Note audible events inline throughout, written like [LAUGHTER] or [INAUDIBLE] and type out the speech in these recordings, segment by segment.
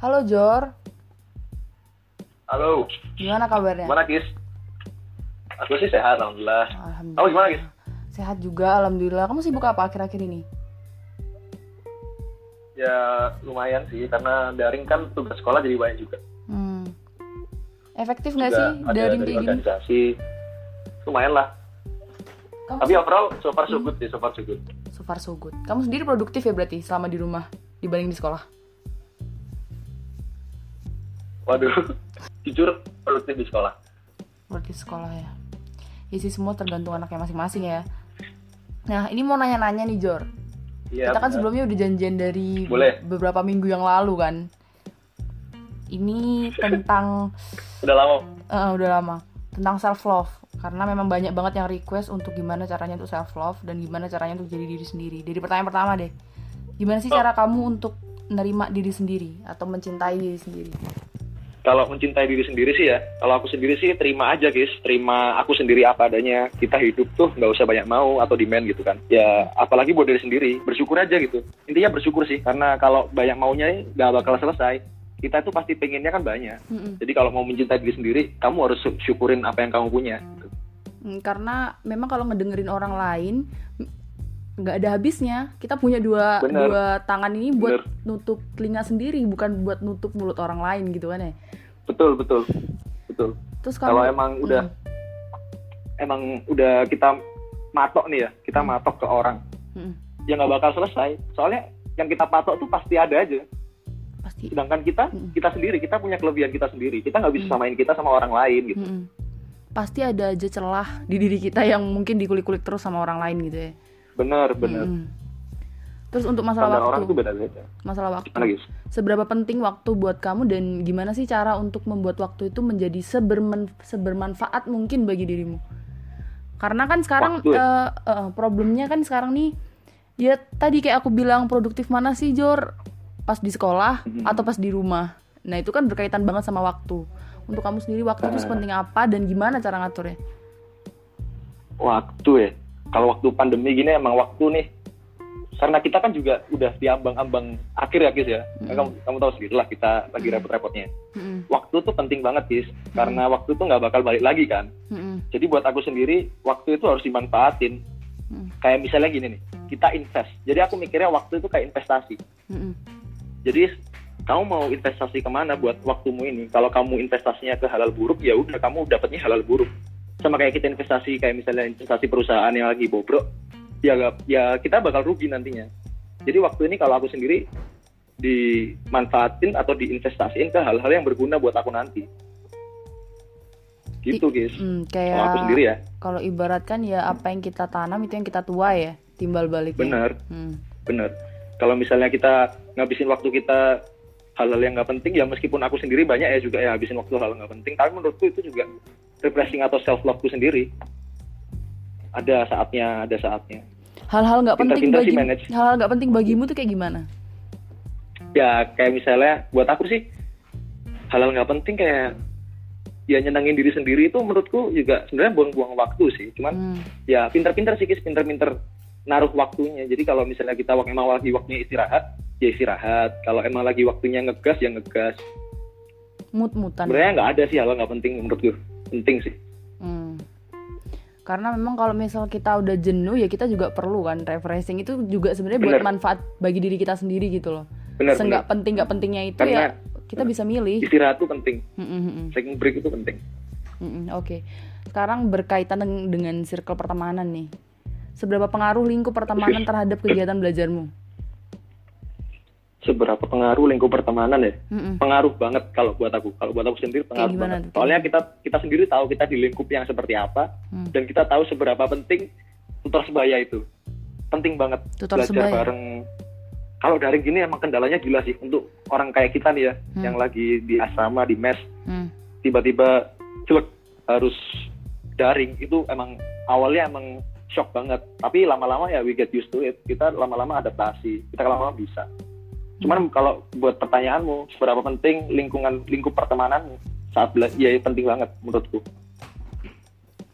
Halo Jor, Halo, gimana kabarnya? gimana Kis? Aku sih sehat, alhamdulillah. Alhamdulillah. Kamu gimana Kis? Sehat juga, alhamdulillah. Kamu sibuk apa akhir-akhir ini? Ya lumayan sih, karena daring kan tugas sekolah jadi banyak juga. Hmm. Efektif nggak sih daring dari kayak gini? organisasi. Lumayan lah. Kamu Tapi overall so far so good sih, so far so good. so far so good. Kamu sendiri produktif ya berarti selama di rumah dibanding di sekolah? Waduh, [LAUGHS] jujur produktif di sekolah. Berarti sekolah ya. Ya sih semua tergantung anaknya masing-masing ya. Nah ini mau nanya-nanya nih Jor. Iya. Kita kan benar. sebelumnya udah janjian dari Boleh. beberapa minggu yang lalu kan. Ini [LAUGHS] tentang Udah lama. Eh, udah lama tentang self love karena memang banyak banget yang request untuk gimana caranya untuk self love dan gimana caranya untuk jadi diri sendiri. Dari pertanyaan pertama deh, gimana sih cara kamu untuk menerima diri sendiri atau mencintai diri sendiri? Kalau mencintai diri sendiri sih ya, kalau aku sendiri sih terima aja guys, terima aku sendiri apa adanya. Kita hidup tuh nggak usah banyak mau atau demand gitu kan. Ya apalagi buat diri sendiri, bersyukur aja gitu. Intinya bersyukur sih, karena kalau banyak maunya nggak bakal selesai. Kita tuh pasti pengennya kan banyak. Mm-mm. Jadi kalau mau mencintai diri sendiri, kamu harus sy- syukurin apa yang kamu punya. Hmm, Karena memang kalau ngedengerin orang lain nggak ada habisnya. Kita punya dua Bener. dua tangan ini buat Bener. nutup telinga sendiri, bukan buat nutup mulut orang lain gitu kan ya. Betul betul betul. Terus kamu Kalau emang udah emang udah kita matok nih ya, kita matok ke orang, Mm-mm. ya nggak bakal selesai. Soalnya yang kita patok tuh pasti ada aja. pasti sedangkan kita Mm. kita sendiri kita punya kelebihan kita sendiri kita nggak bisa Mm. samain kita sama orang lain gitu Mm-mm. pasti ada aja celah di diri kita yang mungkin dikulik-kulik terus sama orang lain gitu ya. Bener bener Mm-mm. Terus untuk masalah standar orang waktu, tuh beda-beda masalah waktu. gimana guys Seberapa penting waktu buat kamu dan gimana sih cara untuk membuat waktu itu menjadi seberman- sebermanfaat mungkin bagi dirimu? Karena kan sekarang Waktu eh, eh, problemnya kan sekarang nih ya tadi kayak aku bilang produktif mana sih Jor? Pas di sekolah Mhm. atau pas di rumah. Nah, itu kan berkaitan banget sama waktu. Untuk kamu sendiri waktu itu Ah. sepenting apa dan gimana cara ngaturnya? waktu ya kalau waktu pandemi gini emang waktu nih karena kita kan juga udah di ambang-ambang akhir ya guys ya Mm. kamu kamu tahu sendiri lah kita lagi repot-repotnya Mm-mm. waktu tuh penting banget guys karena waktu tuh nggak bakal balik lagi kan Mm-mm. jadi buat aku sendiri waktu itu harus dimanfaatin Mm. kayak misalnya gini nih kita invest jadi aku mikirnya waktu itu kayak investasi Mm-mm. Jadi kamu mau investasi ke mana buat waktumu ini? Kalau kamu investasinya ke halal buruk, ya udah kamu dapatnya halal buruk. Sama kayak kita investasi kayak misalnya investasi perusahaan yang lagi bobrok, ya ya kita bakal rugi nantinya. Jadi waktu ini kalau aku sendiri dimanfaatin atau diinvestasiin ke hal-hal yang berguna buat aku nanti. Gitu guys. Mm, Kalau aku kayak sendiri ya, kalau ibaratkan ya apa yang kita tanam itu yang kita tuai ya, timbal baliknya. bener, Hmm. bener. Kalau misalnya kita ngabisin waktu kita hal-hal yang nggak penting, ya meskipun aku sendiri banyak ya juga ya habisin waktu hal nggak penting, tapi menurutku itu juga refreshing atau self loveku sendiri. Ada saatnya, ada saatnya. Hal-hal nggak penting Pintar-pintar bagi hal-hal nggak penting bagimu tuh kayak gimana? Ya kayak misalnya buat aku sih hal-hal nggak penting kayak ya nyenangin diri sendiri itu menurutku juga sebenarnya buang-buang waktu sih. Cuman Hmm. ya pinter-pinter sih Kis, pinter-pinter naruh waktunya. Jadi kalau misalnya kita wak- emang lagi waktunya istirahat, ya istirahat. Kalau emang lagi waktunya ngegas, ya ngegas. Mut-mutan. Sebenarnya nggak ada sih hal nggak penting menurutku. Penting sih. Hmm. Karena memang kalau misal kita udah jenuh ya kita juga perlu kan refreshing itu juga sebenarnya buat Bener. manfaat bagi diri kita sendiri gitu loh. Benar, Seenggak penting nggak pentingnya itu Karena- ya kita bisa milih. Istirahat tuh penting. Mm, mm. Taking break itu penting. Mm, mm, Oke. Sekarang berkaitan dengan, dengan circle pertemanan nih. Seberapa pengaruh lingkup pertemanan terhadap kegiatan belajarmu? Seberapa pengaruh lingkup pertemanan ya? Mm, mm. Pengaruh banget kalau buat aku. Kalau buat aku sendiri pengaruh gimana banget. tuh? Soalnya kita kita sendiri tahu kita di lingkup yang seperti apa Hmm. dan kita tahu seberapa penting tutor sebaya itu. Penting banget Tutor belajar sebaya. bareng. Kalau daring gini emang kendalanya gila sih untuk orang kayak kita nih ya Hmm. yang lagi di asrama di mes Hmm. tiba-tiba jelek harus daring itu emang awalnya emang shock banget tapi lama-lama ya we get used to it kita lama-lama adaptasi kita lama-lama bisa cuman kalau buat pertanyaanmu seberapa penting lingkungan lingkup pertemananmu saat bela- ya penting banget menurutku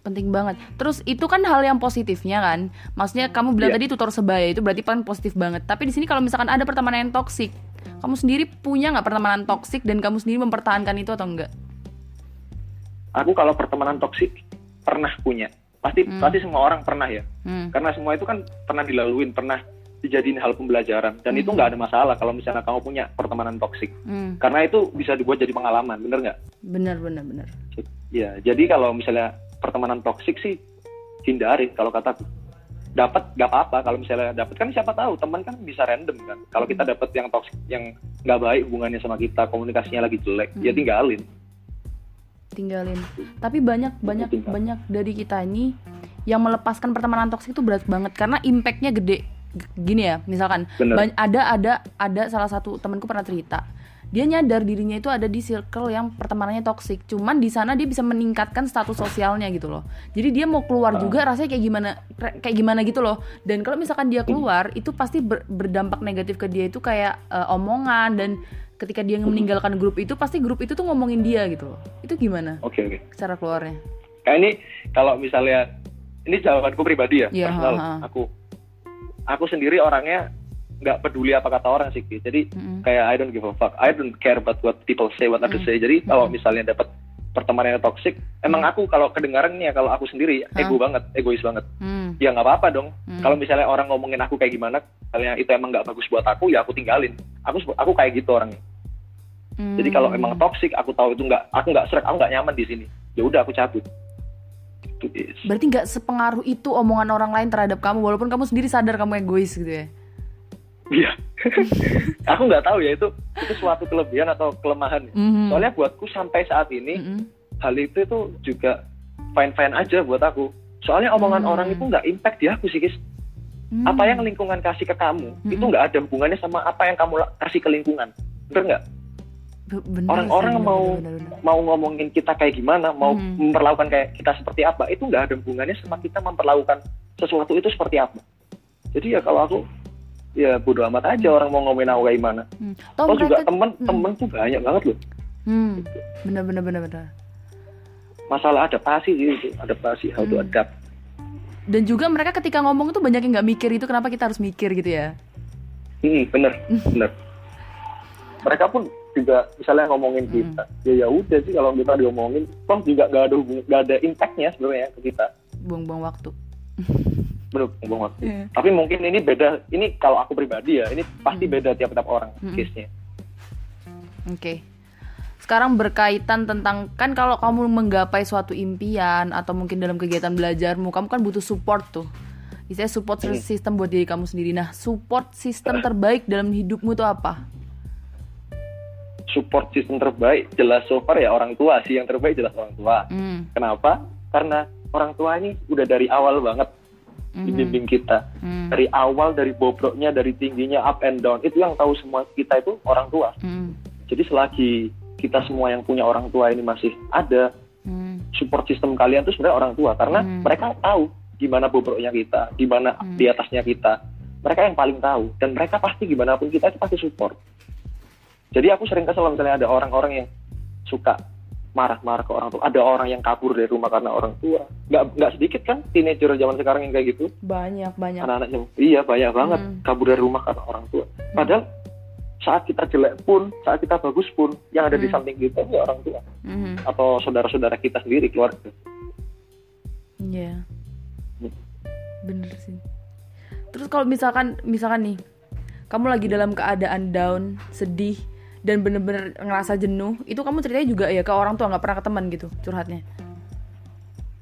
penting banget. Terus itu kan hal yang positifnya kan. Maksudnya kamu bilang Iya. tadi tutor sebaya itu berarti paling positif banget. Tapi di sini kalau misalkan ada pertemanan yang toksik, kamu sendiri punya nggak pertemanan toksik dan kamu sendiri mempertahankan itu atau enggak Aku kalau pertemanan toksik pernah punya. Pasti Hmm. pasti semua orang pernah ya. hmm. Karena semua itu kan pernah dilaluin, pernah dijadiin hal pembelajaran dan itu Hmm. nggak ada masalah kalau misalnya kamu punya pertemanan toksik. Hmm. Karena itu bisa dibuat jadi pengalaman, bener nggak? bener bener bener Ya, jadi kalau misalnya pertemanan toksik sih hindari kalau kataku. Dapat nggak apa-apa kalau misalnya dapat kan siapa tahu teman kan bisa random kan. Kalau kita dapat yang toksik yang nggak baik hubungannya sama kita, komunikasinya lagi jelek, ya Hmm. tinggalin. tinggalin tapi banyak banyak Tinggal. banyak dari kita ini yang melepaskan pertemanan toksik itu berat banget karena impactnya gede gini ya misalkan Bener. Ada ada ada salah satu temanku pernah cerita dia nyadar dirinya itu ada di circle yang pertemanannya toksik cuman di sana dia bisa meningkatkan status sosialnya gitu loh jadi dia mau keluar Ah. juga rasanya kayak gimana kayak gimana gitu loh dan kalau misalkan dia keluar itu pasti ber- berdampak negatif ke dia itu kayak eh, omongan dan ketika dia meninggalkan grup itu pasti grup itu tuh ngomongin dia gitu loh itu gimana Oke oke. cara keluarnya Kayak ini kalau misalnya ini jawabanku pribadi ya, Iya, personal. ha, ha. Aku aku sendiri orangnya nggak peduli apa kata orang sih, Ki. jadi Mm-mm. kayak I don't give a fuck, I don't care about what people say, what others Mm. say. Jadi kalau Mm. misalnya dapat pertemanan yang toxic, emang Mm. aku kalau kedengaran nih ya kalau aku sendiri Hah? ego banget, egois banget. Hmm. Ya nggak apa-apa dong. Hmm. Kalau misalnya orang ngomongin aku kayak gimana, misalnya itu emang nggak bagus buat aku, ya aku tinggalin. Aku aku kayak gitu orangnya. Jadi kalau Hmm. emang toxic, aku tahu itu nggak, aku nggak serak, aku nggak nyaman di sini. Ya udah aku cabut. Itu is. berarti nggak sepengaruh itu omongan orang lain terhadap kamu walaupun kamu sendiri sadar kamu egois gitu ya Iya. [LAUGHS] aku nggak tahu ya itu itu suatu kelebihan atau kelemahan. Mhm. Soalnya buatku sampai saat ini Mm-mm. hal itu itu juga fine fine aja buat aku. Soalnya omongan Hmm. orang itu nggak impact di aku sih, Kis. Hmm. Apa yang lingkungan kasih ke kamu Hmm. itu nggak ada hubungannya sama apa yang kamu kasih ke lingkungan. Bener nggak? Bener orang-orang sih, bener, mau- bener, bener, bener. Mau ngomongin kita kayak gimana, mau Hmm. memperlakukan kayak kita seperti apa, itu nggak ada hubungannya sama kita memperlakukan sesuatu itu seperti apa. Jadi ya kalau aku ya bodo amat aja orang mau ngomongin aku kayak gimana. Hmm. Toh Oh juga mereka temen Hmm. tuh banyak banget loh. hmm. bener bener bener bener Masalah adaptasi sih itu, adaptasi how to Hmm. adapt. dan juga mereka ketika ngomong tuh banyak yang nggak mikir itu kenapa kita harus mikir gitu ya Hmm, bener, bener. Mereka pun juga misalnya ngomongin Hmm. kita, ya ya udah sih kalau kita diomongin, toh juga gak ada hubung, gak ada impactnya sebenarnya ke kita. buang-buang waktu Bener, buang waktu. Iya. Tapi mungkin ini beda, ini kalau aku pribadi ya, ini pasti Hmm. beda tiap-tiap orang Hmm. case-nya. Oke. Sekarang berkaitan tentang kan kalau kamu menggapai suatu impian atau mungkin dalam kegiatan belajarmu, kamu kan butuh support tuh. Istilahnya support Hmm. system buat diri kamu sendiri. Nah, support system terbaik dalam hidupmu tuh apa? Support system terbaik jelas so far ya orang tua sih yang terbaik jelas orang tua. Hmm. Kenapa? Karena orang tua ini udah dari awal banget mhm, dibimbing kita. hmm, Dari awal, dari bobroknya, dari tingginya, up and down. Itu yang tahu semua kita itu orang tua. hmm, Jadi selagi kita semua yang punya orang tua ini masih ada, hmm, support system kalian itu sebenarnya orang tua. Karena Hmm. mereka tahu gimana bobroknya kita, gimana Hmm. di atasnya kita. Mereka yang paling tahu. Dan mereka pasti gimana pun kita itu pasti support. Jadi aku sering kesel misalnya ada orang-orang yang suka marah-marah ke orang tua. Ada orang yang kabur dari rumah karena orang tua. Nggak, nggak sedikit kan teenager zaman sekarang yang kayak gitu. Banyak, banyak. Anak-anak yang iya banyak banget Hmm. kabur dari rumah karena orang tua. Padahal saat kita jelek pun, saat kita bagus pun, yang ada di Hmm. samping kita itu orang tua Mhm, atau saudara-saudara kita sendiri keluarga. Iya. Hmm. Bener sih. Terus kalau misalkan misalkan nih, kamu lagi dalam keadaan down, sedih dan bener-bener ngerasa jenuh, itu kamu ceritanya juga ya ke orang tua nggak pernah ke teman gitu curhatnya.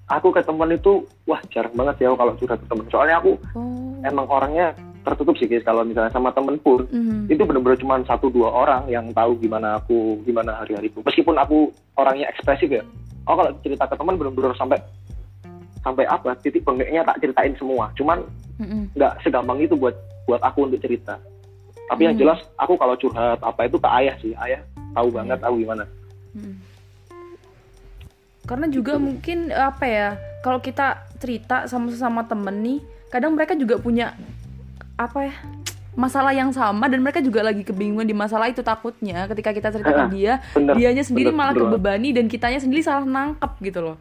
Aku ke teman itu, wah jarang banget ya kalau curhat ke teman. Soalnya aku Oh. emang orangnya tertutup sih guys. Kalau misalnya sama temen pun, Mhm. itu bener-bener cuma satu dua orang yang tahu gimana aku, gimana hari-hariku. Meskipun aku orangnya ekspresif ya. Oh kalau cerita ke teman bener-bener sampai sampai apa titik bengeknya tak ceritain semua. Cuman Mhm. nggak segampang itu buat buat aku untuk cerita. Tapi yang Hmm. jelas aku kalau curhat apa itu ke ayah sih. Ayah tahu banget Iya. tahu gimana. Mhm. Karena juga mungkin apa ya, kalau kita cerita sama sesama temen nih, kadang mereka juga punya apa ya masalah yang sama dan mereka juga lagi kebingungan di masalah itu takutnya ketika kita cerita ke dia Bener. dianya sendiri bener, malah bener banget. kebebani dan kitanya sendiri salah nangkep gitu loh.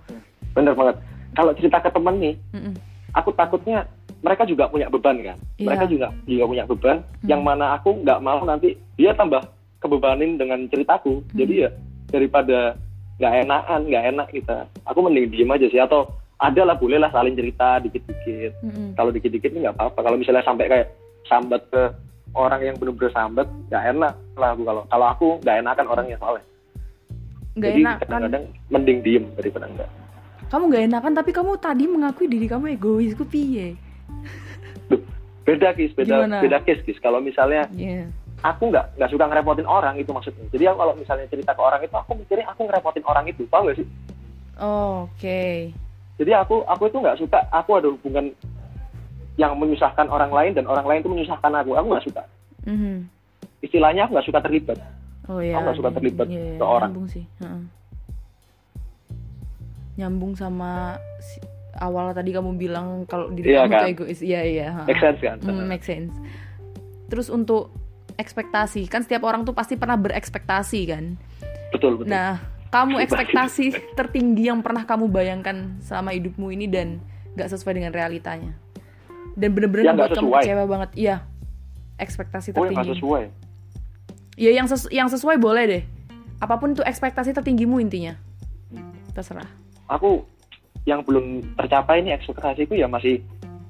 Bener banget. Kalau cerita ke temen nih, Mm-mm. aku takutnya mereka juga punya beban kan? Iya. mereka juga juga punya beban. Yang mana aku nggak mau nanti dia tambah kebebanin dengan ceritaku. Hmm. jadi ya daripada nggak enakan nggak enak kita aku mending diem aja sih. Atau ada lah boleh lah saling cerita dikit-dikit. Mm-mm. kalau dikit-dikit ini nggak apa-apa. Kalau misalnya sampai kayak sambat ke orang yang bener-bener sambat nggak enak lah aku kalau kalau aku nggak enakan orangnya soalnya. Nggak jadi kadang-kadang mending diem daripada enggak kamu nggak enakan tapi kamu tadi mengakui diri kamu egois ku piye beda kis. Beda Gimana? beda case kis. Kalau misalnya Iya. aku nggak nggak suka ngerepotin orang itu maksudnya. Jadi aku kalau misalnya cerita ke orang itu aku mikirnya aku ngerepotin orang itu. Paham gak sih? Oh, oke. Jadi aku aku itu nggak suka. Aku ada hubungan yang menyusahkan orang lain dan orang lain itu menyusahkan aku. Aku nggak suka. Mhm. istilahnya aku nggak suka terlibat. Oh ya nggak suka terlibat Iya, ke orang. nyambung sih. Heeh. nyambung sama si- awal tadi kamu bilang kalau diri Iya kamu kan? egois iya iya make sense kan Hmm, make sense. Terus untuk ekspektasi, kan setiap orang tuh pasti pernah berekspektasi kan. betul betul Nah, kamu [LAUGHS] ekspektasi tertinggi yang pernah kamu bayangkan selama hidupmu ini dan nggak sesuai dengan realitanya. Dan bener-bener Yang nggak membuat kamu kecewa banget. Iya, ekspektasi oh yang tertinggi. sesuai Iya, yang sesu- yang sesuai boleh deh. Apa pun itu ekspektasi tertinggimu intinya. Terserah. aku yang belum tercapai ini ekspektasiku ya masih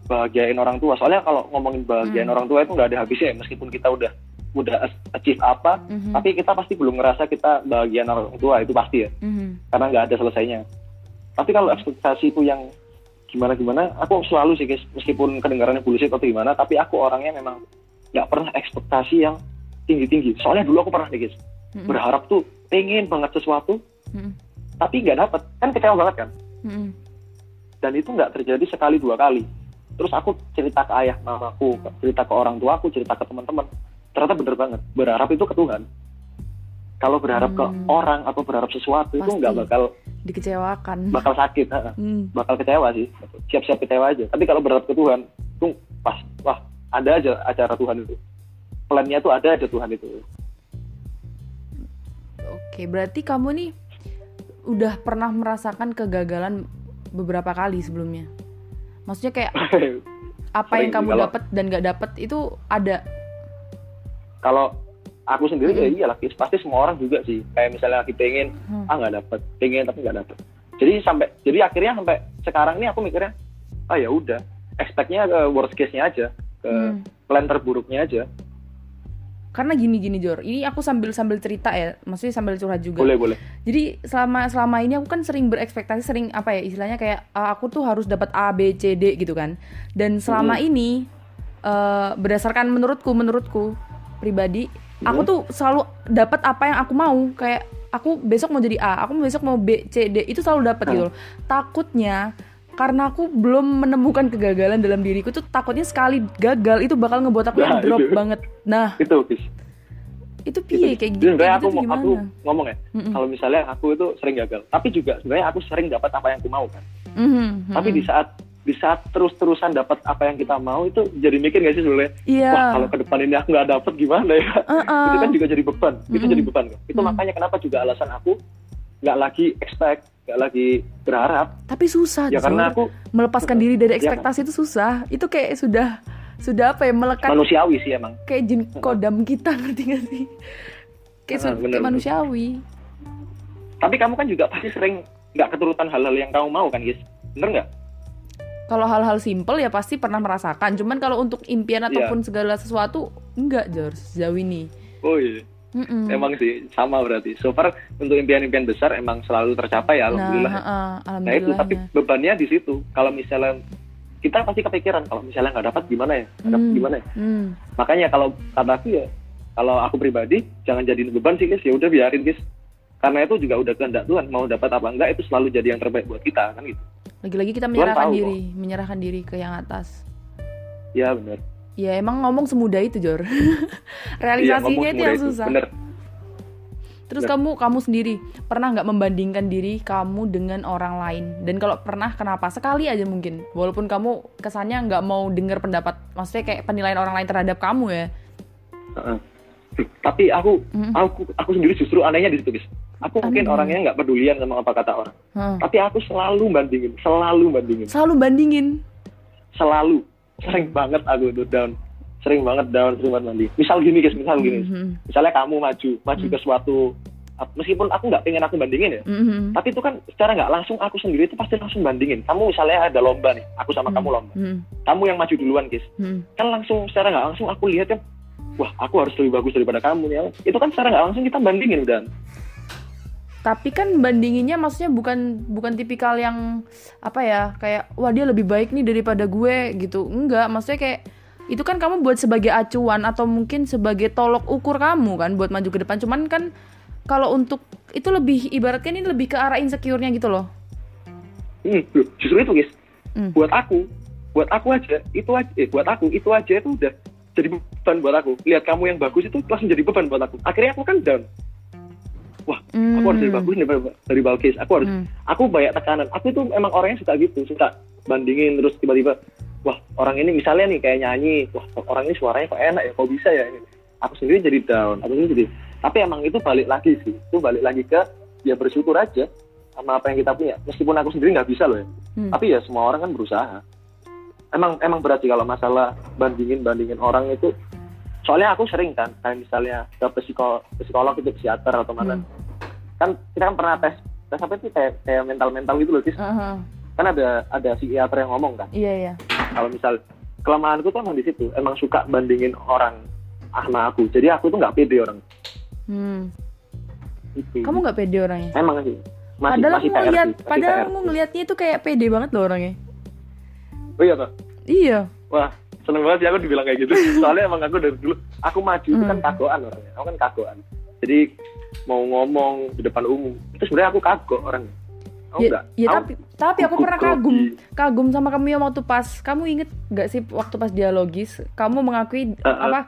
bahagiain orang tua soalnya kalau ngomongin bahagiain Hmm. orang tua itu nggak ada habisnya ya, meskipun kita udah udah achieve apa Mhm. tapi kita pasti belum ngerasa kita bahagian orang tua itu pasti ya Mhm. karena nggak ada selesainya tapi kalau ekspektasi itu yang gimana gimana aku selalu sih guys meskipun kedengarannya bullshit atau gimana tapi aku orangnya memang nggak pernah ekspektasi yang tinggi tinggi soalnya dulu aku pernah nih guys Mhm. berharap tuh pengen banget sesuatu Mhm. tapi nggak dapet kan kecewa banget kan Mhm. Dan itu nggak terjadi sekali dua kali terus aku cerita ke ayah mamaku cerita ke orang tua aku cerita ke teman-teman ternyata bener banget berharap itu ke Tuhan kalau berharap ke Hmm. orang atau berharap sesuatu itu Pasti. nggak bakal Dikecewakan. bakal sakit. Hmm. bakal kecewa sih siap-siap kecewa aja tapi kalau berharap ke Tuhan itu pas wah ada aja acara Tuhan itu plannya tuh ada aja Tuhan itu Oke, berarti kamu nih udah pernah merasakan kegagalan beberapa kali sebelumnya. Maksudnya kayak [LAUGHS] apa yang kamu dapat dan nggak dapat itu ada. kalau aku sendiri ya Mm-mm. iyalah Kis. pasti semua orang juga sih kayak misalnya lagi pengen Hmm. ah nggak dapet pengen tapi nggak dapet jadi sampai jadi akhirnya sampai sekarang ini aku mikirnya ah ya udah expectnya ke worst case nya aja ke Hmm. plan terburuknya aja Karena gini-gini Jor, ini aku sambil sambil cerita ya, maksudnya sambil curhat juga. boleh boleh Jadi selama selama ini aku kan sering berekspektasi, sering apa ya istilahnya kayak "Ah, aku tuh harus dapat A, B, C, D gitu kan. Dan selama Mhm. ini eh, berdasarkan menurutku, menurutku pribadi, aku Mhm. tuh selalu dapat apa yang aku mau. Kayak aku besok mau jadi A, aku besok mau B, C, D, itu selalu dapat gitu loh. Takutnya karena aku belum menemukan kegagalan dalam diriku tuh takutnya sekali gagal itu bakal ngebuat aku Nah, drop itu. banget. Nah, itu Kis. itu Itu, piye kayak gitu, sebenarnya aku gimana? aku ngomong ya Mm-mm. kalau misalnya aku itu sering gagal tapi juga sebenarnya aku sering dapat apa yang aku mau kan Mhm, tapi mhm. di saat di saat terus-terusan dapat apa yang kita mau itu jadi mikir gak sih sebenarnya Iya. wah kalau ke depan ini aku nggak dapet gimana ya Uh-uh. itu kan juga jadi beban itu Mm-mm. jadi beban kan itu Mm. makanya kenapa juga alasan aku nggak lagi expect nggak lagi berharap Tapi susah, ya karena aku melepaskan diri dari Iya, ekspektasi itu susah. Itu kayak sudah sudah apa ya melekat manusiawi sih emang kayak jin kodam kita [LAUGHS] ngerti gak sih? Kayak, Ah, su- bener, kayak manusiawi. tapi kamu kan juga pasti sering nggak keturutan hal-hal yang kamu mau kan guys bener nggak Kalau hal-hal simpel ya pasti pernah merasakan. Cuman kalau untuk impian Iya. ataupun segala sesuatu enggak, Jor, sejauh ini. oh iya Mm-mm. emang sih sama berarti so far untuk impian-impian besar emang selalu tercapai ya alhamdulillah Nah, heeh, nah itu alhamdulillah. tapi bebannya di situ kalau misalnya kita pasti kepikiran kalau misalnya nggak dapat gimana ya nggak dapat Hmm. gimana ya Hmm. makanya kalau kata aku ya kalau aku pribadi jangan jadiin beban sih guys ya udah biarin guys karena itu juga udah kehendak Tuhan mau dapat apa enggak itu selalu jadi yang terbaik buat kita kan gitu Lagi-lagi kita menyerahkan tahu diri, menyerahkan diri ke yang atas. ya benar Ya emang ngomong semudah itu, Jor. [LAUGHS] Iya, Realisasinya ngomong itu yang susah. bener Terus Bener. kamu kamu sendiri pernah nggak membandingkan diri kamu dengan orang lain? Dan kalau pernah kenapa? Sekali aja mungkin. Walaupun kamu kesannya nggak mau dengar pendapat, maksudnya kayak penilaian orang lain terhadap kamu ya. Heeh. tapi aku Mm. aku aku sendiri justru anehnya di situ guys aku mungkin Aneh. orangnya nggak pedulian sama apa kata orang Hmm. tapi aku selalu bandingin selalu bandingin Selalu bandingin. selalu sering banget aku itu down sering banget down sering banget mandi misal gini guys misal gini Mhm. misalnya kamu maju maju Hmm. ke suatu meskipun aku nggak pengen aku bandingin ya Mhm. tapi itu kan secara nggak langsung aku sendiri itu pasti langsung bandingin kamu misalnya ada lomba nih aku sama Hmm. kamu lomba Mhm. kamu yang maju duluan guys Mhm. kan langsung secara nggak langsung aku lihat kan wah aku harus lebih bagus daripada kamu nih itu kan secara nggak langsung kita bandingin udah Tapi kan bandinginnya maksudnya bukan bukan tipikal yang apa ya kayak wah dia lebih baik nih daripada gue gitu. Enggak, maksudnya kayak itu kan kamu buat sebagai acuan atau mungkin sebagai tolok ukur kamu kan buat maju ke depan. Cuman kan kalau untuk itu lebih ibaratnya ini lebih ke arah insecure-nya gitu loh. hmm, justru itu guys Hmm. buat aku buat aku aja itu aja eh, buat aku itu aja itu udah jadi beban buat aku lihat kamu yang bagus itu langsung jadi beban buat aku akhirnya aku kan down wah aku harus lebih bagus daripada dari bagus aku harus Hmm. aku banyak tekanan. Aku itu emang orangnya suka gitu suka bandingin terus tiba-tiba wah orang ini misalnya nih kayak nyanyi wah orang ini suaranya kok enak ya kok bisa ya ini? Aku sendiri jadi down aku sendiri jadi tapi emang itu balik lagi sih itu balik lagi ke ya bersyukur aja sama apa yang kita punya. Meskipun aku sendiri nggak bisa loh ya Hmm. tapi ya semua orang kan berusaha. Emang emang berat sih kalau masalah bandingin bandingin orang itu soalnya aku sering kan kayak misalnya ke psikolog psikolog itu psikiater atau mana Hmm. kan kita kan pernah tes tes apa sih kayak kayak mental mental gitu loh Tis. Aha. kan ada ada psikiater yang ngomong kan Iya iya. kalau misal kelemahanku tuh emang di situ emang suka bandingin orang sama aku jadi aku tuh nggak pede orang Hmm. itu Kamu nggak pede orangnya? emang sih masih padahal masih aku ngeliat, sih, padahal aku ngelihatnya itu kayak pede banget loh orangnya. oh iya toh Iya. wah seneng banget sih aku dibilang kayak gitu. [LAUGHS] Soalnya emang aku dari dulu aku maju itu kan Hmm. kagoan orangnya aku kan kagoan. Jadi mau ngomong di depan umum itu sebenarnya aku kagok orangnya oh ya, enggak ya Aku tapi tapi aku pernah kagum kagum sama kamu yang waktu pas kamu inget gak sih waktu pas dialogis? Kamu mengakui Uh-uh. apa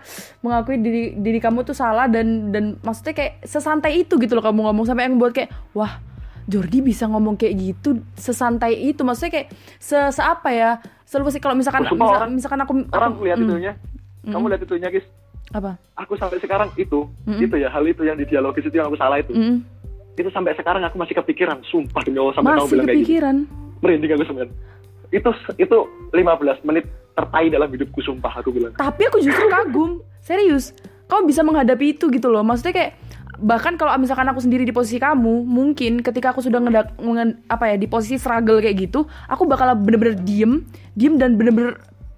mengakui diri diri kamu tuh salah dan dan maksudnya kayak sesantai itu gitu loh kamu ngomong sampai yang buat kayak wah Jordi bisa ngomong kayak gitu sesantai itu. Maksudnya kayak se, se apa ya selalu sih kalau misalkan Sumpah misal- orang- misalkan aku orang aku- lihat mm, itunya. Kamu lihat itunya guys apa? Aku sampai sekarang itu Mm-mm. itu ya hal itu yang di dialogis itu yang aku salah itu. Mm, itu sampai sekarang aku masih kepikiran sumpah demi Allah sampai kamu bilang kayak gitu kepikiran? Merinding aku sebenarnya itu itu 15 menit tertai dalam hidupku sumpah aku bilang. Tapi aku justru kagum. Serius. Kamu bisa menghadapi itu gitu loh. Maksudnya kayak bahkan kalau misalkan aku sendiri di posisi kamu mungkin ketika aku sudah ngedak nge- apa ya di posisi struggle kayak gitu aku bakal bener-bener diem diem dan bener-bener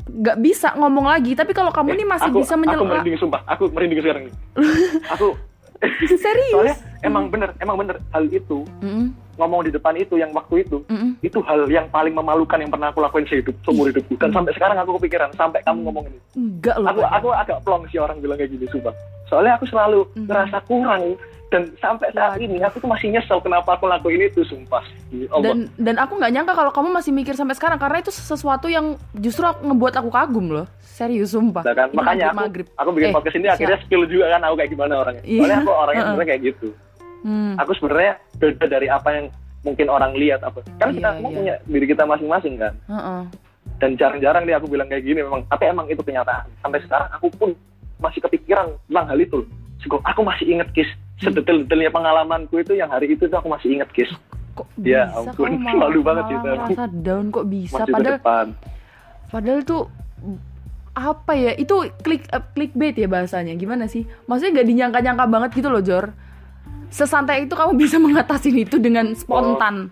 nggak bisa ngomong lagi. Tapi kalau kamu nih masih aku, bisa aku menyela merinding sumpah. Aku merinding sekarang nih. [LAUGHS] Aku serius? Soalnya emang bener emang bener hal itu. Mm-mm, ngomong di depan itu yang waktu itu mm-mm. itu hal yang paling memalukan yang pernah aku lakuin sehidup seumur hidupku dan sampai sekarang aku kepikiran sampai kamu ngomong ini enggak loh aku aku agak plong sih orang bilang kayak gini sumpah soalnya aku selalu Mhm. ngerasa kurang dan sampai saat Waduh. ini aku tuh masih nyesel kenapa aku lakuin itu sumpah Ya Allah. dan dan aku nggak nyangka kalau kamu masih mikir sampai sekarang karena itu sesuatu yang justru aku- ngebuat aku kagum loh serius sumpah Nah, kan? Makanya aku, maghrib-maghrib. aku bikin Eh, podcast ini siap. akhirnya skill juga kan aku kayak gimana orangnya Iya. soalnya aku orangnya sebenarnya kayak gitu Hmm. aku sebenarnya beda dari apa yang mungkin orang lihat apa. Kan kita Iya, semua iya. punya diri kita masing-masing kan. Heeh. dan jarang-jarang nih aku bilang kayak gini memang. Tapi emang itu kenyataan. Sampai sekarang aku pun masih kepikiran tentang hal itu. Sego, aku masih inget kis. Hmm. sedetil-detilnya pengalamanku itu yang hari itu tuh aku masih inget kis. Kok Ya bisa? ampun, [LAUGHS] malah, malu banget sih malah itu aku. merasa down? Kok bisa? Masih padahal depan. padahal tuh apa ya? Itu klik eh, clickbait ya bahasanya. Gimana sih? Maksudnya nggak dinyangka-nyangka banget gitu loh Jor sesantai itu kamu [LAUGHS] bisa mengatasi itu dengan spontan.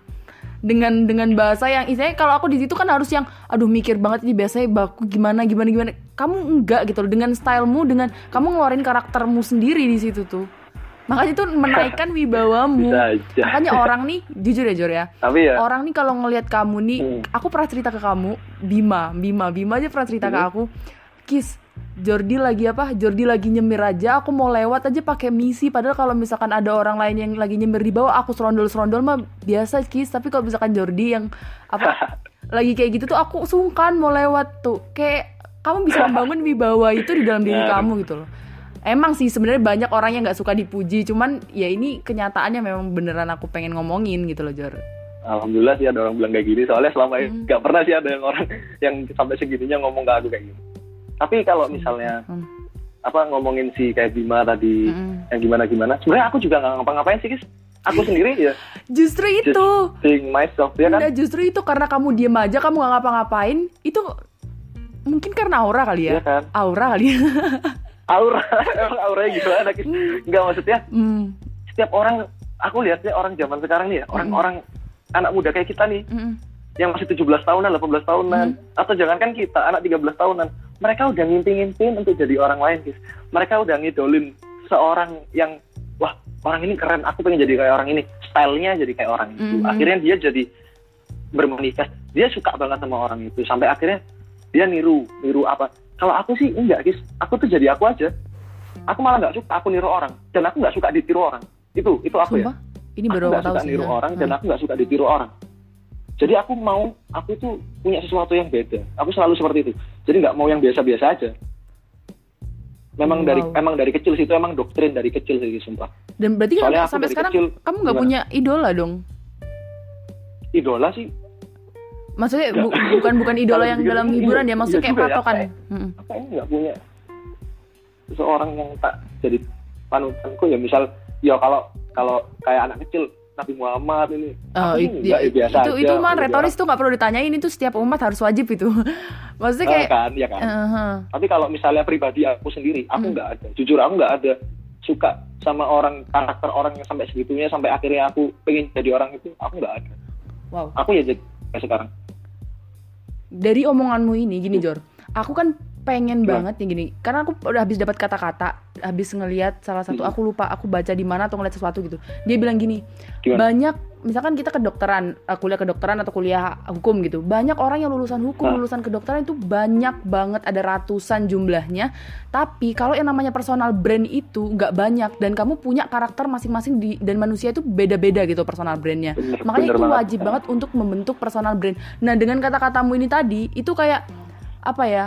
Dengan dengan bahasa yang istilahnya kalau aku di situ kan harus yang aduh mikir banget ini biasanya baku gimana gimana gimana. Kamu enggak gitu loh dengan stylemu dengan kamu ngeluarin karaktermu sendiri di situ tuh. Makanya itu menaikkan [LAUGHS] wibawamu. Makanya orang nih jujur ya Jor ya. Tapi ya orang nih kalau ngelihat kamu nih Hmm. aku pernah cerita ke kamu Bima Bima Bima aja pernah cerita ke Hmm. aku. Kis Jordi lagi apa? Jordi lagi nyemir aja aku mau lewat aja pakai misi. Padahal kalau misalkan ada orang lain yang lagi nyemir di bawah aku serondol serondol mah biasa Kis. Tapi kalau misalkan Jordi yang apa [LAUGHS] lagi kayak gitu tuh aku sungkan mau lewat tuh. Kayak kamu bisa membangun wibawa itu di dalam diri kamu gitu loh. Emang sih sebenarnya banyak orang yang nggak suka dipuji, cuman ya ini kenyataannya memang beneran aku pengen ngomongin gitu loh Jor. alhamdulillah sih ada orang bilang kayak gini. Soalnya selama ini Hmm. nggak pernah sih ada yang orang [LAUGHS] yang sampai segininya ngomong ke aku kayak gini tapi kalau misalnya Hmm. apa ngomongin si kayak Bima tadi Mm-mm. yang gimana gimana sebenarnya aku juga nggak ngapa-ngapain sih guys aku sendiri ya [LAUGHS] Justru just itu. being myself ya kan justru itu karena kamu diem aja, kamu nggak ngapa-ngapain, itu mungkin karena aura kali ya Iya kan? aura kali ya [LAUGHS] Aura, emang auranya gimana? Kis? Enggak maksudnya Hmm, setiap orang, aku lihatnya orang zaman sekarang nih ya, orang-orang anak muda kayak kita nih, mm-mm. yang masih 17 tahunan, 18 tahunan, atau jangankan kita, anak 13 tahunan, mereka udah ngimpi-ngimpin untuk jadi orang lain, guys. Mereka udah ngidolin seorang yang, wah, orang ini keren, aku pengen jadi kayak orang ini. Stylenya jadi kayak orang itu. Mhm. Akhirnya dia jadi bermanifest. Dia suka banget sama orang itu. Sampai akhirnya dia niru, niru apa. Kalau aku sih enggak, guys. Aku tuh jadi aku aja. Aku malah nggak suka aku niru orang. Dan aku nggak suka ditiru orang. Itu, itu aku ya sumpah ini aku baru nggak aku tahu suka niru ya. orang dan Hmm. aku nggak suka ditiru orang jadi aku mau aku itu punya sesuatu yang beda. Aku selalu seperti itu. Jadi nggak mau yang biasa-biasa aja. Memang Wow. dari emang dari kecil sih itu emang doktrin dari kecil sih sumpah. Dan berarti kan sampai sekarang kecil, kamu nggak punya idola dong? Idola sih. Maksudnya bu- bukan bukan idola yang dalam iya, hiburan ya maksudnya iya kayak ya, patokan. Mm-mm. apa ini nggak punya seseorang yang tak jadi panutanku ya misal ya kalau kalau kayak anak kecil Nabi Muhammad ini Oh, aku it- sih nggak, ya, ya biasa itu aja, itu mah aku jadi retoris tuh nggak perlu ditanyain itu setiap umat harus wajib itu [LAUGHS] maksudnya orang. kayak Eh, kan ya kan eh, eh. Tapi kalau misalnya pribadi aku sendiri, aku Hmm. nggak ada. Jujur aku nggak ada suka sama orang karakter orang yang sampai segitunya sampai akhirnya aku pengen jadi orang itu. Aku nggak ada. wow Aku ya jadi kayak sekarang. dari omonganmu ini gini Jor aku kan pengen Gimana? banget nih gini karena aku udah habis dapat kata-kata habis ngelihat salah satu Hmm. aku lupa aku baca di mana atau ngeliat sesuatu gitu dia bilang gini Gimana? banyak misalkan kita kedokteran eh, kuliah kedokteran atau kuliah hukum gitu banyak orang yang lulusan hukum Hah? lulusan kedokteran itu banyak banget ada ratusan jumlahnya tapi kalau yang namanya personal brand itu nggak banyak dan kamu punya karakter masing-masing di dan manusia itu beda-beda gitu personal brandnya Bener, makanya bener itu banget. wajib banget untuk membentuk personal brand nah dengan kata-katamu ini tadi itu kayak apa ya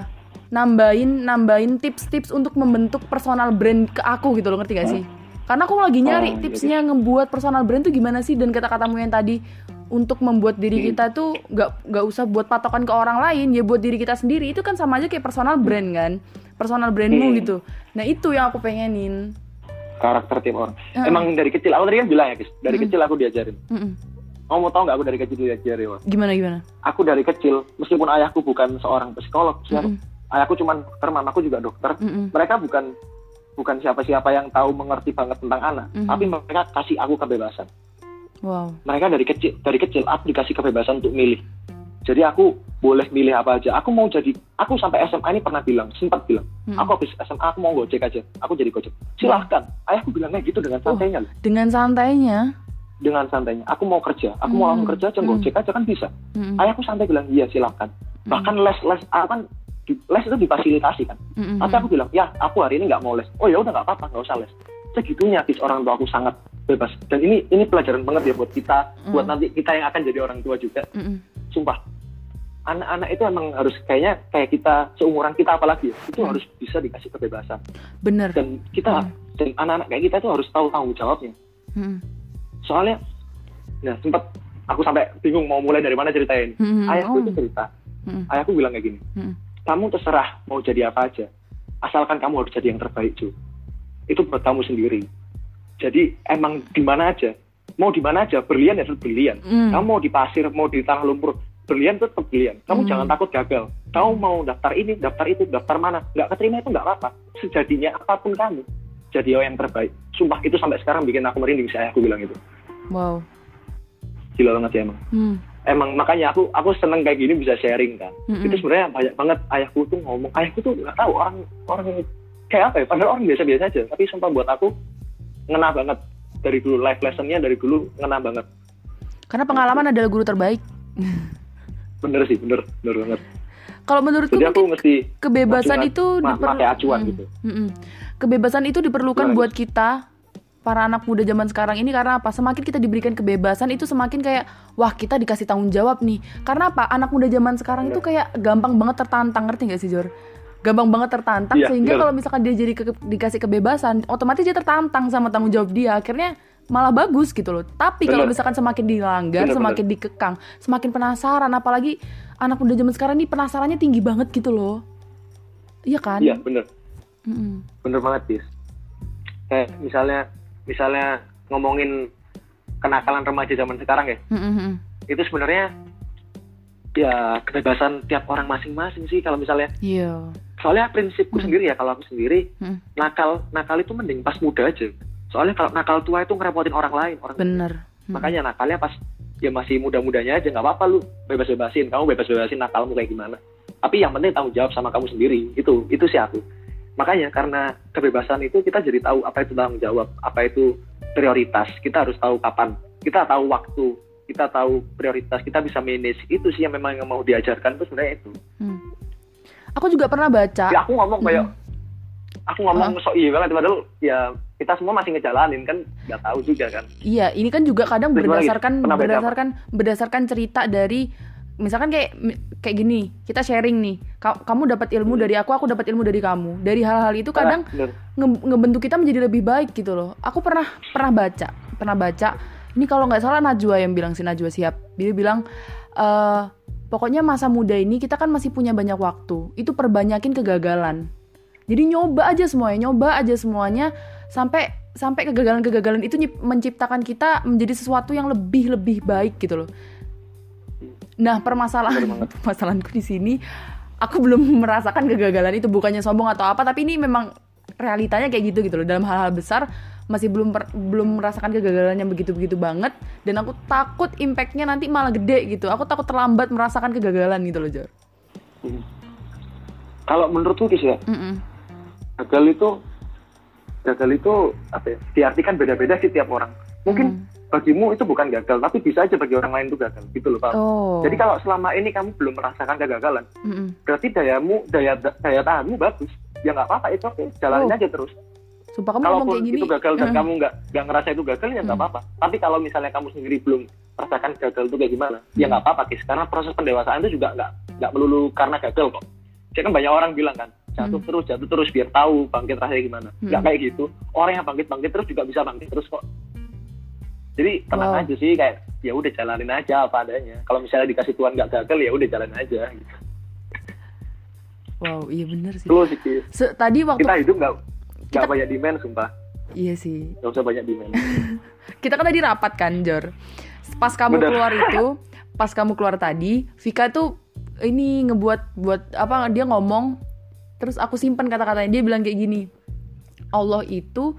nambahin nambahin tips-tips untuk membentuk personal brand ke aku gitu loh ngerti gak sih karena aku lagi nyari Oh, iya, tipsnya ngebuat personal brand tuh gimana sih dan kata-katamu yang tadi untuk membuat diri Hmm. kita tuh nggak nggak usah buat patokan ke orang lain ya buat diri kita sendiri itu kan sama aja kayak personal brand kan personal brandmu Hmm. gitu nah itu yang aku pengenin Karakter tiap orang. Heeh. Emang dari kecil, aku tadi kan bilang ya, guys. Dari Hmm. kecil aku diajarin. Mm-mm. Kamu mau tau nggak aku dari kecil diajarin? Gimana gimana Aku dari kecil, meskipun ayahku bukan seorang psikolog, Mm-mm. Ayahku cuma dokter, mamaku juga dokter. Mm-mm. Mereka bukan bukan siapa-siapa yang tahu mengerti banget tentang anak, Mhm. tapi mereka kasih aku kebebasan. wow mereka dari kecil dari kecil aku dikasih kebebasan untuk milih jadi aku boleh milih apa aja aku mau jadi aku sampai SMA ini pernah bilang sempat bilang Mm-mm. aku habis SMA aku mau gojek aja aku jadi gojek silahkan ayahku bilangnya gitu dengan santainya loh. dengan santainya dengan santainya aku mau kerja aku mau langsung Mm. kerja aja Mm. gojek aja kan bisa Mm-mm. ayahku santai bilang iya silahkan bahkan les les aku kan di- les itu difasilitasi kan Mm-mm. tapi aku bilang ya aku hari ini nggak mau les oh ya udah nggak apa-apa nggak usah les segitunya guys orang tua aku sangat bebas dan ini ini pelajaran banget ya buat kita buat Mm. nanti kita yang akan jadi orang tua juga Mm-mm. sumpah anak-anak itu emang harus kayaknya kayak kita seumuran kita apalagi ya itu Hmm. harus bisa dikasih kebebasan bener dan kita Hmm. dan anak-anak kayak kita tuh harus tahu tanggung jawabnya Mm-mm. soalnya nah sempat aku sampai bingung mau mulai dari mana ceritain Mm-mm. ayahku Oh. itu cerita Mm-mm. ayahku bilang kayak gini Mm-mm. Kamu terserah mau jadi apa aja. Asalkan kamu harus jadi yang terbaik Ju itu buat kamu sendiri. Jadi emang di mana aja. Mau di mana aja berlian ya tetap berlian. Mm. kamu mau di pasir mau di tanah lumpur berlian tetap berlian. Kamu Hmm. jangan takut gagal. Kamu mau daftar ini daftar itu daftar mana nggak keterima itu nggak apa-apa. Sejadinya apa pun kamu jadi yang terbaik. Sumpah itu sampai sekarang bikin aku merinding saya aku bilang itu. Wow. Gila banget ya emang. Mm. Emang makanya aku aku seneng kayak gini bisa sharing kan. Mm-mm. itu sebenarnya banyak banget ayahku tuh ngomong ayahku tuh nggak tahu orang orang kayak apa ya padahal orang biasa-biasa aja. Tapi sumpah buat aku ngena banget. Dari dulu life lessonnya dari dulu ngena banget. Karena pengalaman adalah guru terbaik. [LAUGHS] Bener sih bener bener banget. Kalau menurutku jadi aku mesti kebebasan masukin- itu ma- diperlu- pakai acuan Mm, gitu. Mm-mm. kebebasan itu diperlukan Gimana, buat kita para anak muda zaman sekarang ini karena apa? Semakin kita diberikan kebebasan itu semakin kayak wah kita dikasih tanggung jawab nih. Karena apa? Anak muda zaman sekarang itu kayak gampang banget tertantang ngerti gak sih Jor? Gampang banget tertantang Iya, sehingga bener. kalau misalkan dia jadi ke- dikasih kebebasan otomatis dia tertantang sama tanggung jawab dia. Akhirnya malah bagus gitu loh. Tapi kalau Bener. misalkan semakin dilanggar Bener, semakin dikekang semakin penasaran apalagi anak muda zaman sekarang ini penasarannya tinggi banget gitu loh. Iya kan? Iya bener. Mm-mm. bener banget bis kayak misalnya misalnya ngomongin kenakalan remaja zaman sekarang ya Mm-mm. itu sebenarnya ya kebebasan tiap orang masing-masing sih kalau misalnya Iya. soalnya prinsipku Hmm. sendiri ya kalau aku sendiri Hmm. nakal nakal itu mending pas muda aja soalnya kalau nakal tua itu ngerepotin orang lain orang Bener. Hmm. makanya nakalnya pas ya masih muda-mudanya aja nggak apa-apa lu bebas-bebasin kamu bebas-bebasin nakalmu kayak gimana tapi yang penting tanggung jawab sama kamu sendiri itu itu sih aku makanya karena kebebasan itu kita jadi tahu apa itu tanggung jawab apa itu prioritas. Kita harus tahu kapan. Kita tahu waktu kita tahu prioritas. Kita bisa manage. Itu sih yang memang yang mau diajarkan itu sebenarnya itu. Hmm. Aku juga pernah baca. ya aku ngomong kayak Hmm. aku ngomong sok iya banget. Padahal ya kita semua masih ngejalanin kan. Nggak tahu juga kan. Iya, ini kan juga kadang Terus berdasarkan lagi? Berdasarkan berdasarkan cerita dari misalkan kayak kayak gini, kita sharing nih. Ka- Kamu dapat ilmu Hmm. dari aku, aku dapat ilmu dari kamu. Dari hal-hal itu kadang Nah, nge- ngebentuk kita menjadi lebih baik gitu loh. Aku pernah pernah baca, pernah baca. Ini kalau nggak salah Najwa yang bilang si Najwa siap. Dia bilang eh pokoknya masa muda ini kita kan masih punya banyak waktu. Itu perbanyakin kegagalan. Jadi nyoba aja semuanya, nyoba aja semuanya sampai sampai kegagalan-kegagalan itu menciptakan kita menjadi sesuatu yang lebih lebih baik gitu loh. Nah, permasalahan [LAUGHS] permasalahanku di sini aku belum merasakan kegagalan itu bukannya sombong atau apa, tapi ini memang realitanya kayak gitu gitu loh. Dalam hal-hal besar masih belum per- belum merasakan kegagalan yang begitu-begitu banget dan aku takut impactnya nanti malah gede gitu. Aku takut terlambat merasakan kegagalan gitu loh, Jor. Hmm. kalau menurutku Kis ya gagal itu gagal itu apa ya diartikan beda-beda sih tiap orang mungkin bagimu itu bukan gagal tapi bisa aja bagi orang lain itu gagal gitu loh Pak Oh. jadi kalau selama ini kamu belum merasakan kegagalan Mm-mm. berarti dayamu daya daya tahanmu bagus ya nggak apa-apa itu oke jalanin Oh. aja terus Sumpah kamu kalaupun kayak gini. itu gagal dan Mm. kamu nggak nggak ngerasa itu gagal ya nggak Hmm. apa-apa tapi kalau misalnya kamu sendiri belum merasakan gagal itu kayak gimana ya Hmm. nggak apa-apa Kis karena proses pendewasaan itu juga nggak nggak melulu karena gagal kok jadi kan banyak orang bilang kan jatuh Hmm. terus jatuh terus biar tahu bangkit rasanya gimana Hmm. nggak kayak gitu orang yang bangkit bangkit terus juga bisa bangkit terus kok jadi tenang Wow. aja sih kayak ya udah jalanin aja apa adanya kalau misalnya dikasih Tuhan nggak gagal ya udah jalanin aja gitu. Wow, iya bener sih. terus sih. Se- tadi waktu kita hidup nggak nggak Kita- banyak demand sumpah iya sih. nggak usah banyak demand [LAUGHS] Kita kan tadi rapat kan, Jor. Pas kamu Bener. keluar itu, pas kamu keluar tadi, Vika tuh ini ngebuat buat apa dia ngomong terus aku simpan kata-katanya. Dia bilang kayak gini. Allah itu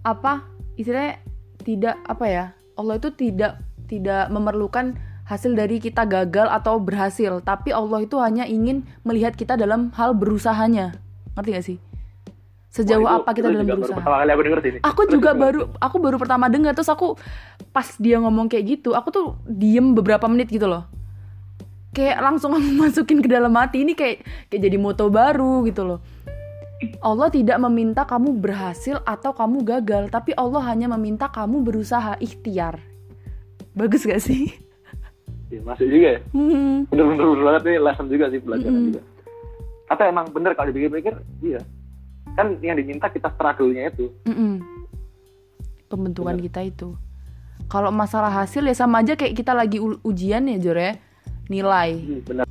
apa? Istilahnya tidak apa ya? Allah itu tidak tidak memerlukan hasil dari kita gagal atau berhasil, tapi Allah itu hanya ingin melihat kita dalam hal berusahanya. Ngerti gak sih? Sejauh Wah, itu- apa kita dalam baru berusaha? kali aku denger sih aku juga baru aku baru pertama dengar terus aku pas dia ngomong kayak gitu aku tuh diem beberapa menit gitu loh kayak langsung [LAUGHS] masukin ke dalam hati ini kayak kayak jadi moto baru gitu loh Allah tidak meminta kamu berhasil atau kamu gagal tapi Allah hanya meminta kamu berusaha ikhtiar. Bagus gak sih? Ya, masuk juga ya? Hmm, bener-bener bener banget nih lesson juga sih pelajaran Mm-mm. juga. Atau emang bener kalau dipikir-pikir? Iya. Kan yang diminta kita struggle-nya itu. Mm-mm. pembentukan Bener. kita itu. Kalau masalah hasil ya sama aja kayak kita lagi ujian ya Jor ya. Nilai. Hmm, bener